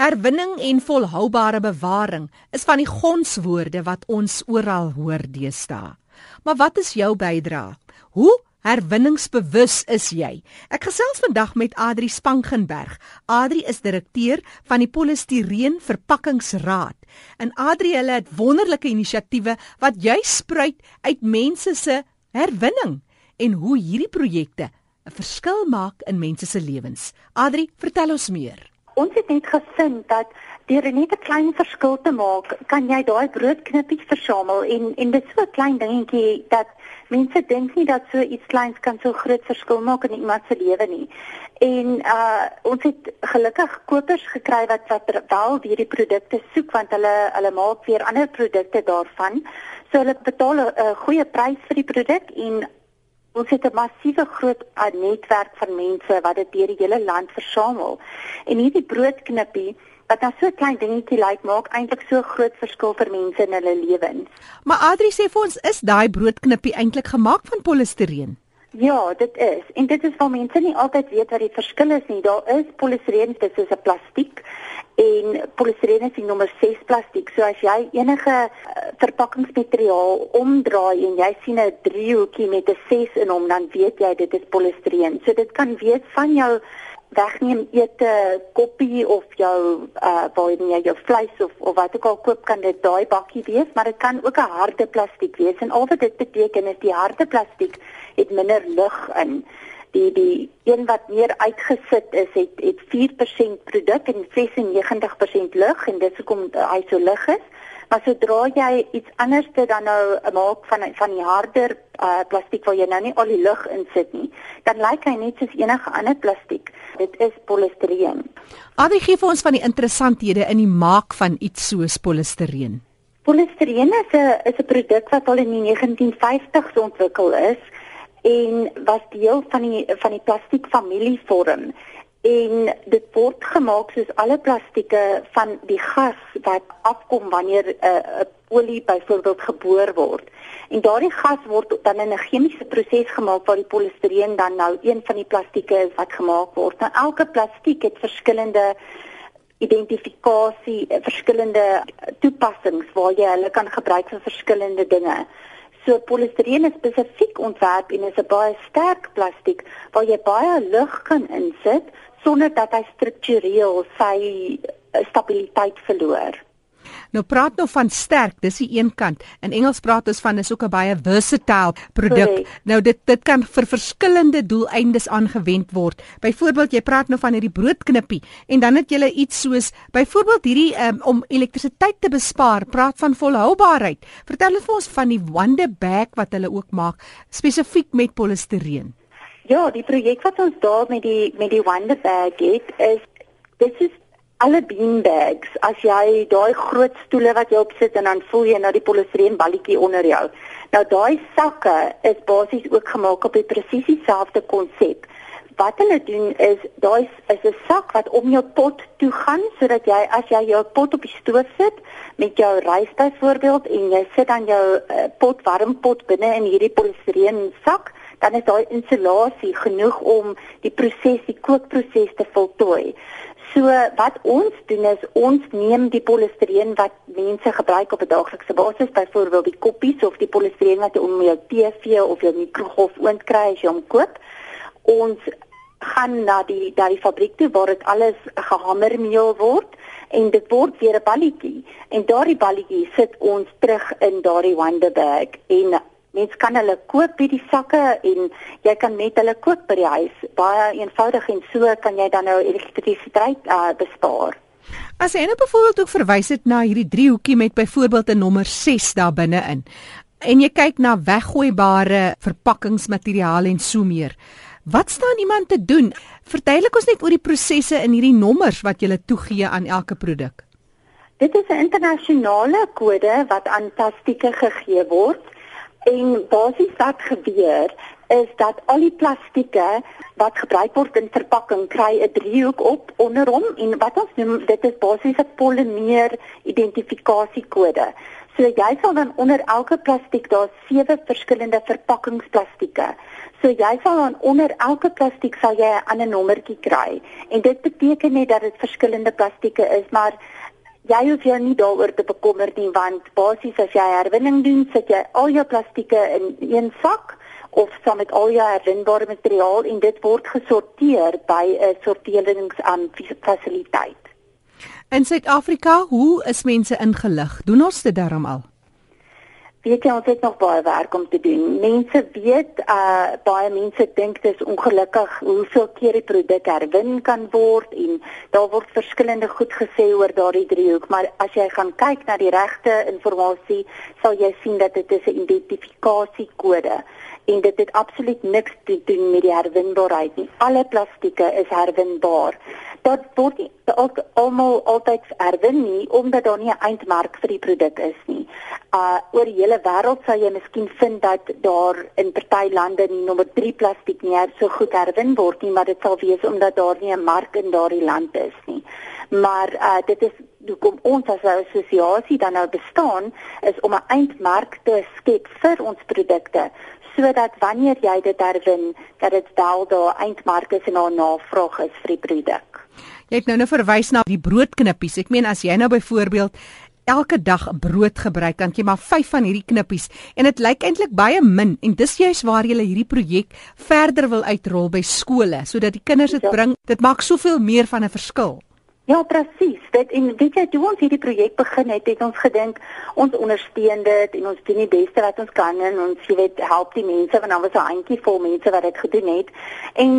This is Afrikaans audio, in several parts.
Herwinning en volhoubare bewaring is van die gonswoorde wat ons oral hoor deesdae. Maar wat is jou bydrae? Hoe herwinningsbewus is jy? Ek gesels vandag met Adri Spangenberg. Adri is direkteur van die Polistireen Verpakkingsraad. En Adri hulle het wonderlike inisiatiewe wat jy spruit uit mense se herwinning en hoe hierdie projekte 'n verskil maak in mense se lewens. Adri, vertel ons meer ons het net gevind dat deur net 'n klein verskil te maak, kan jy daai broodknippies versamel en en dit so 'n klein dingetjie dat mense dink nie dat so iets kleins kan so groot verskil maak in iemand se lewe nie. En uh ons het gelukkig kopers gekry wat wat wel hierdie produkte soek want hulle hulle maak weer ander produkte daarvan. So hulle betaal 'n goeie prys vir die produk en Ons het 'n massiewe groot netwerk van mense wat dit deur die hele land versamel. En hierdie broodknippie wat dan so klein dingetjie lyk maak eintlik so groot verskil vir mense in hulle lewens. Maar Adri sê vir ons is daai broodknippie eintlik gemaak van polistireen? Ja, dit is. En dit is waar mense nie altyd weet wat die verskil is nie. Daar is polistireen, dit is 'n plastiek en polistireen is die nommer 6 plastiek. So as jy enige uh, verpakkingsmateriaal omdraai en jy sien 'n driehoekie met 'n 6 in hom, dan weet jy dit is polistireen. So dit kan wees van jou wegneem ete koppie of jou uh waar jy jou vleis of of wat ook al koop kan dit daai bakkie wees, maar dit kan ook 'n harde plastiek wees en al wat dit beteken is die harde plastiek het minder lug in. Die die een wat meer uitgesit is, het het 4% produk en 96% lug en dit is hoekom hy so lig is. Maar sodra jy iets anders te dan nou maak van van die harder uh, plastiek waar jy nou nie al die lug in sit nie, dan lyk hy net soos enige ander plastiek. Dit is polistireen. Adie gee vir ons van die interessanthede in die maak van iets soos polistireen. Polistireen is 'n is 'n produk wat al in die 1950s ontwikkel is en was deel van die van die plastiekfamilie vorm en dit word gemaak soos alle plastieke van die gas wat afkom wanneer 'n uh, 'n olie byvoorbeeld geboor word. En daardie gas word dan in 'n chemiese proses gemaak waar die polistireen dan nou een van die plastieke is wat gemaak word. Nou elke plastiek het verskillende identifikasie, verskillende toepassings waar jy hulle kan gebruik vir verskillende dinge. So polistireen is spesifiek ontwerp en is 'n baie sterk plastiek waar jy baie lug kan insit sonder dat hy struktureel sy eh, stabiliteit verloor. Nou praat nou van sterk, dis die een kant. In Engels praat ons van is ook 'n baie versatile produk. Sorry. Nou dit dit kan vir verskillende doeleindes aangewend word. Byvoorbeeld jy praat nou van hierdie broodknippie en dan het jy iets soos byvoorbeeld hierdie um, om elektrisiteit te bespaar, praat van volhoubaarheid. Vertel ons vir ons van die Wonder Bag wat hulle ook maak spesifiek met polistireen. Ja, die projek wat ons daar met die met die Wonder Bag het is dit is alle beanbags as jy daai groot stoele wat jy op sit en dan voel jy nou die polistireen balletjie onder jou. Nou daai sakke is basies ook gemaak op die presies dieselfde konsep. Wat hulle doen is daai is 'n sak wat om jou pot toe gaan sodat jy as jy jou pot op die stoof sit met jou rys byvoorbeeld en jy sit dan jou uh, pot warm pot binne in hierdie polistireen sak dan is daai insulasie genoeg om die proses die kookproses te voltooi. So wat ons doen is ons neem die polistireen wat mense gebruik op 'n daaglikse basis, byvoorbeeld die koppies of die polistireen wat jy om jou TV of jou mikrogolf oond kry as jy hom koop. Ons gaan na die daai fabriek toe waar dit alles gehamermeel word en dit word weer 'n balletjie en daardie balletjie sit ons terug in daardie wonder bag en Mens kan hulle koop by die sakke en jy kan met hulle koop by die huis. Baie eenvoudig en so kan jy dan nou elektrisiteit uh, bespaar. As jy nou byvoorbeeld ook verwys het na hierdie driehoekie met byvoorbeeld 'n nommer 6 daar binne-in en jy kyk na weggooibare verpakkingsmateriaal en so meer. Wat staan iemand te doen? Verduidelik ons net oor die prosesse in hierdie nommers wat jy toegee aan elke produk. Dit is 'n internasionale kode wat aan plastieke gegee word En basies wat gebeur is dat al die plastieke wat gebruik word in verpakking kry 'n driehoek op onder hom en wat ons noem dit is basies 'n polymeer identifikasiekode. So jy sal dan onder elke plastiek daar sewe verskillende verpakkingsplastieke. So jy sal dan onder elke plastiek sal jy 'n ander nommertjie kry. En dit beteken net dat dit verskillende plastieke is, maar jy hoef jou nie daaroor te bekommer nie want basies as jy herwinning doen, sit jy al jou plastieke in een sak of saam met al jou herwinbare materiaal en dit word gesorteer by 'n sorteringsfasiliteit. In Suid-Afrika, hoe is mense ingelig? Doen ons dit darm al? Weet jy ons het nog baie werk om te doen. Mense weet uh baie mense dink dit is ongelukkig hoeveel keer die produk herwin kan word en daar word verskillende goed gesê oor daardie driehoek, maar as jy gaan kyk na die regte inligting, sal jy sien dat dit 'n identifikasiekode en dit het absoluut niks te doen met die herwinbaarheid nie. Alle plastieke is herwinbaar dat word nie almal altyd herwin nie omdat daar nie 'n eindmerk vir die produk is nie. Uh oor die hele wêreld sal jy miskien vind dat daar in party lande die nommer 3 plastiek nie so goed herwin word nie, maar dit sal wees omdat daar nie 'n mark in daardie land is nie. Maar uh dit is hoekom ons as 'n assosiasie dan nou bestaan is om 'n eindmerk te skep vir ons produkte sodat wanneer jy dit herwin dat dit wel daar eindmark is en daar navraag is vir die produk. Jy het nou nou verwys na die broodknippies. Ek meen as jy nou byvoorbeeld elke dag brood gebruik, dan jy maar 5 van hierdie knippies en dit lyk eintlik baie min en dis juist waar jy hierdie projek verder wil uitrol by skole sodat die kinders dit ja. bring. Dit maak soveel meer van 'n verskil. Ja, presies. Dit en weet jy, toe ons hierdie projek begin het, het ons gedink ons ondersteun dit en ons doen die beste wat ons kan en ons jy weet help die mense want daar was 'n handjie vol mense wat dit gedoen het. En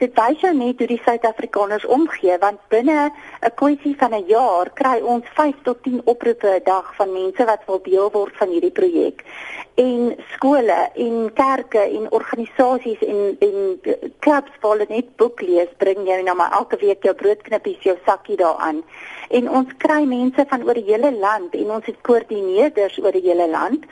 dit wys jou net hoe die Suid-Afrikaners omgee want binne 'n kwessie van 'n jaar kry ons 5 tot 10 oproepe 'n dag van mense wat wil deel word van hierdie projek. En skole en kerke en organisasies en en clubs wil net boek lees bring jy nou maar elke week jou broodknippies jou sakkie daaraan. En ons kry mense van oor die hele land en ons het koördineerders oor die hele land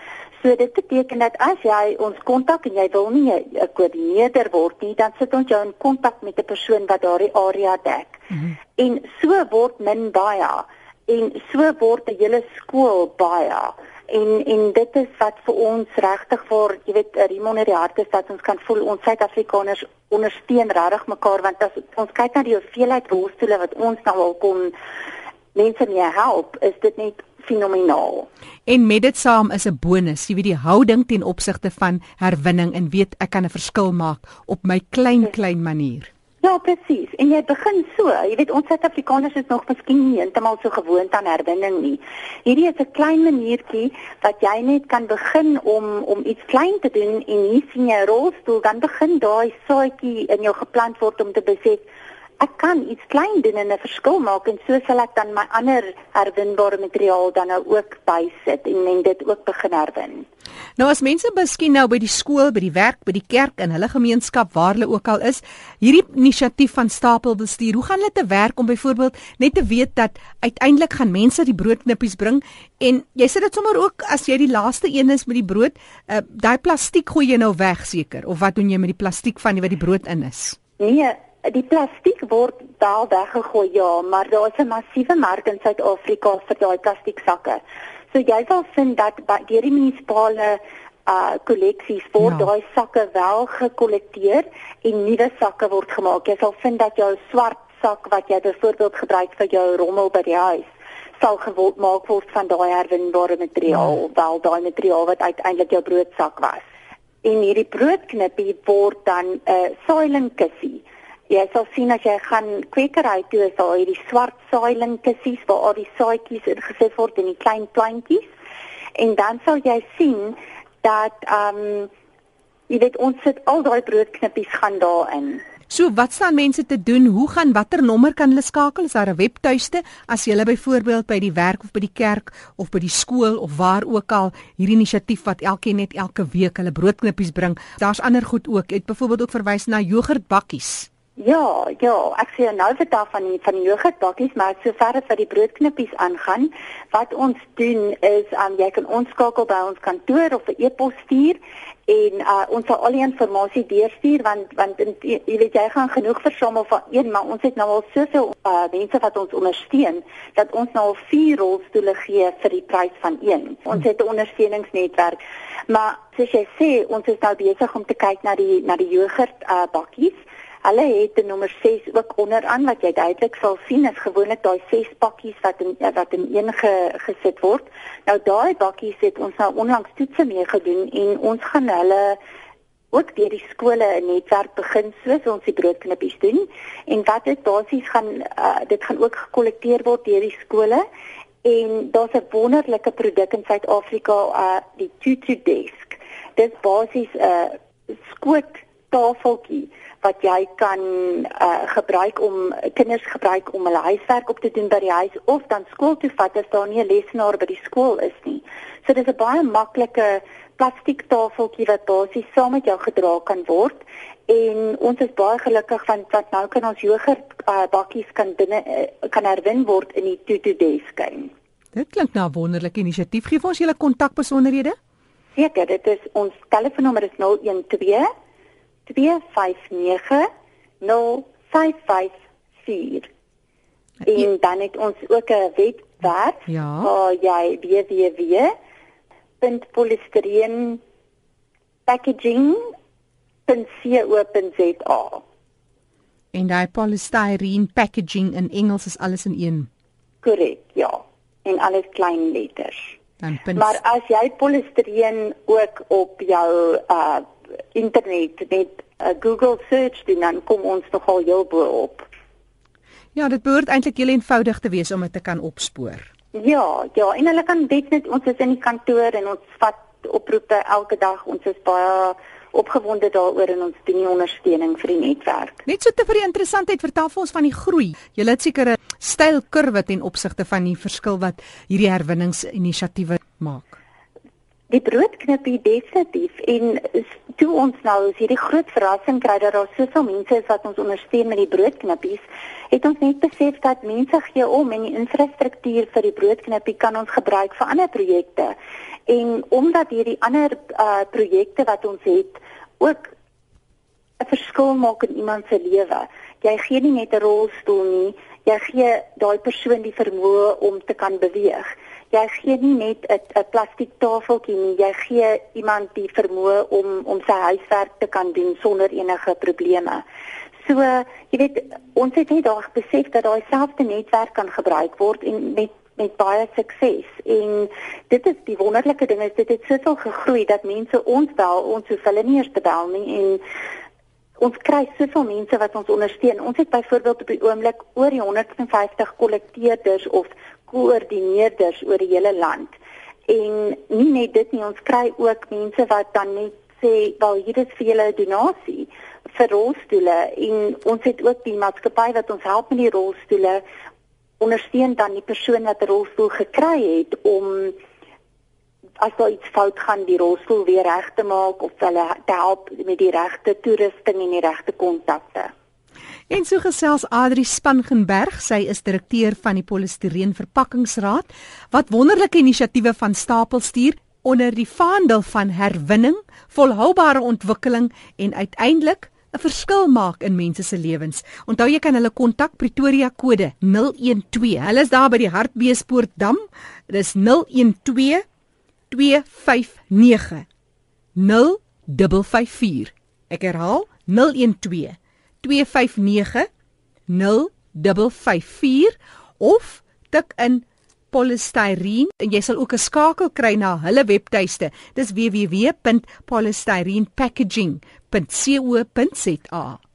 So dit beteken dat as jy ons kontak en jy wil nie 'n koördineerder word nie, dan sit ons jou in kontak met 'n persoon wat daardie area dek. Mm -hmm. En so word min baie en so word 'n hele skool baie. En en dit is wat vir ons regtig vir, jy weet, Rimon in die hart is dat ons kan voel ons Suid-Afrikaners ondersteun regtig mekaar want as ons kyk na die hoeveelheid rolstoele wat ons nou al kon mense mee help, is dit net fenomenaal. En met dit saam is 'n bonus, jy weet die houding ten opsigte van herwinning en weet ek kan 'n verskil maak op my klein klein manier. Ja, presies. En jy begin so. Jy weet ons Suid-Afrikaners is nog miskien nie heeltemal so gewoond aan herwinning nie. Hierdie is 'n klein maniertjie wat jy net kan begin om om iets klein te doen en hier sien jy 'n rolstoel, dan begin daai saadjie in jou geplant word om te besef ek kan iets klein doen en 'n verskil maak en so sal ek dan my ander herwinbare materiaal dan nou ook bysit en en dit ook begin herwin. Nou as mense miskien nou by die skool, by die werk, by die kerk in hulle gemeenskap waar hulle ook al is, hierdie inisiatief van stapelbestuur, hoe gaan hulle te werk om byvoorbeeld net te weet dat uiteindelik gaan mense die broodknippies bring en jy sê dit sommer ook as jy die laaste een is met die brood, uh, daai plastiek gooi jy nou weg seker of wat doen jy met die plastiek van die wat die brood in is? Nee, Die plastiek word wel weggegooi ja, maar daar is 'n massiewe mark in Suid-Afrika vir daai plastieksakke. So jy sal vind dat deur die munisipale uh kolleksies word ja. daai sakke wel gekollekteer en nuwe sakke word gemaak. Jy sal vind dat jou swart sak wat jy byvoorbeeld gebruik vir jou rommel by die huis sal gemaak word van daai herwinbare materiaal, ja. wel daai materiaal wat uiteindelik jou broodsak was. En hierdie broodknippie word dan 'n uh, soiling kussie Jy sal sien as jy gaan kwekery toe is daar hierdie swart saailing kussies waar al die saaitjies ingesit word in die klein plantjies. En dan sal jy sien dat ehm um, jy weet ons sit al daai broodknippies gaan daarin. So wat staan mense te doen? Hoe gaan watter nommer kan hulle skakel? Is daar 'n webtuiste as jy byvoorbeeld by die werk of by die kerk of by die skool of waar ook al hierdie inisiatief wat elkeen net elke week hulle broodknippies bring. Daar's ander goed ook. Ek byvoorbeeld ook verwys na jogurtbakkies. Ja, ja, ek sê nou vir daar van die van die jogurtbakkies, maar sover as vir die broodknippies aangaan, wat ons doen is, um, jy kan ons skakel by ons kantoor of 'n e-pos stuur en uh, ons sal al die inligting deurstuur want want in, jy weet jy gaan genoeg versamel van een maar ons het nou al soveel uh, mense wat ons ondersteun dat ons nou al vier rolstoele gee vir die prys van een. Ons het 'n ondersteuningsnetwerk. Maar soos jy sê, ons is nou besig om te kyk na die na die jogurt uh, bakkies. Hulle het 'n nommer 6 ook onderaan wat jy duidelik sal sien is gewoonlik daai 6 pakkies wat in wat in een ge, gesit word. Nou daai bakkies het ons nou onlangs toetse mee gedoen en ons gaan hulle ook deur die skole 'n netwerk begin soos ons die broodknippies doen en wat dit basies gaan uh, dit gaan ook gekollekteer word deur die skole en daar's 'n wonderlike produk in Suid-Afrika uh die Tutu Desk. Dit basies 'n uh, skoot tafeltjie wat jy kan uh, gebruik om kinders gebruik om hulle huiswerk op te doen by die huis of dan skool toe vat as daar nie 'n lesenaar by die skool is nie. So dis 'n baie maklike plastiek tafeltjie wat basies saam met jou gedra kan word en ons is baie gelukkig want wat nou kan ons jogurt uh, bakkies kan binne uh, kan herwin word in die Tutu Desk. Dit klink na 'n wonderlike inisiatief. Gee vir ons julle kontakbesonderhede. Seker, dit is ons telefoonnommer is 012 259 0554. En dan het ons ook 'n webwerf ja. waar jy www.polystyrene.packaging.co.za. En daai polystyrene packaging in Engels is alles in een. Korrek, ja. En alles klein letters. Dan maar as jy polystyrene ook op jou uh internet net 'n uh, Google search doen dan kom ons nogal heel bo op. Ja, dit behoort eintlik heel eenvoudig te wees om dit te kan opspoor. Ja, ja, en hulle kan dit net ons is in die kantoor en ons vat oproepe elke dag. Ons is baie opgewonde daaroor en ons doen die ondersteuning vir die netwerk. Net so te vir die interessantheid vertel vir ons van die groei. Jy het seker 'n styl kurwe ten opsigte van die verskil wat hierdie herwinningsinisiatiewe maak. Die broodknippie definitief en toe ons nou as hierdie groot verrassing kry dat daar soveel mense is wat ons ondersteun met die broodknippies, het ons net besef dat mense gee om en die infrastruktuur vir die broodknippie kan ons gebruik vir ander projekte. En omdat hierdie ander uh, projekte wat ons het ook 'n verskil maak in iemand se lewe. Jy gee nie net 'n rolstoel nie, jy gee daai persoon die vermoë om te kan beweeg jy gee nie net 'n plastiek tafeltjie nie, jy gee iemand die vermoë om om sy huiswerk te kan doen sonder enige probleme. So, jy weet, ons het net daar besef dat daai selfde netwerk kan gebruik word en met met baie sukses. En dit is die wonderlike ding is dit het soveel gegroei dat mense ons bel, ons hoef hulle nie eers te bel nie en ons kry soveel mense wat ons ondersteun. Ons het byvoorbeeld op die oomblik oor die 150 kollekteerders of koördineerders oor die hele land. En nie net dit nie, ons kry ook mense wat dan net sê, "Wel, hier is vir julle 'n donasie vir rolstoele." En ons het ook die maatskappy wat ons help met die rolstoele ondersteun dan die persoon wat 'n rolstoel gekry het om as daar iets fout gaan die rolstoel weer reg te maak of hulle te help met die regte toerusting en die regte kontakte. En so gesels Adri Spangenberg, sy is direkteur van die Polistireen Verpakkingsraad wat wonderlike inisiatiewe van stapel stuur onder die vaandel van herwinning, volhoubare ontwikkeling en uiteindelik 'n verskil maak in mense se lewens. Onthou jy kan hulle kontak Pretoria kode 012. Hulle is daar by die Hartbeespoort dam. Dis 012 259 0554. Ek herhaal 012 259 0554 of tik in polystyrene en jy sal ook 'n skakel kry na hulle webtuiste. Dis www.polystyrene packaging.co.za.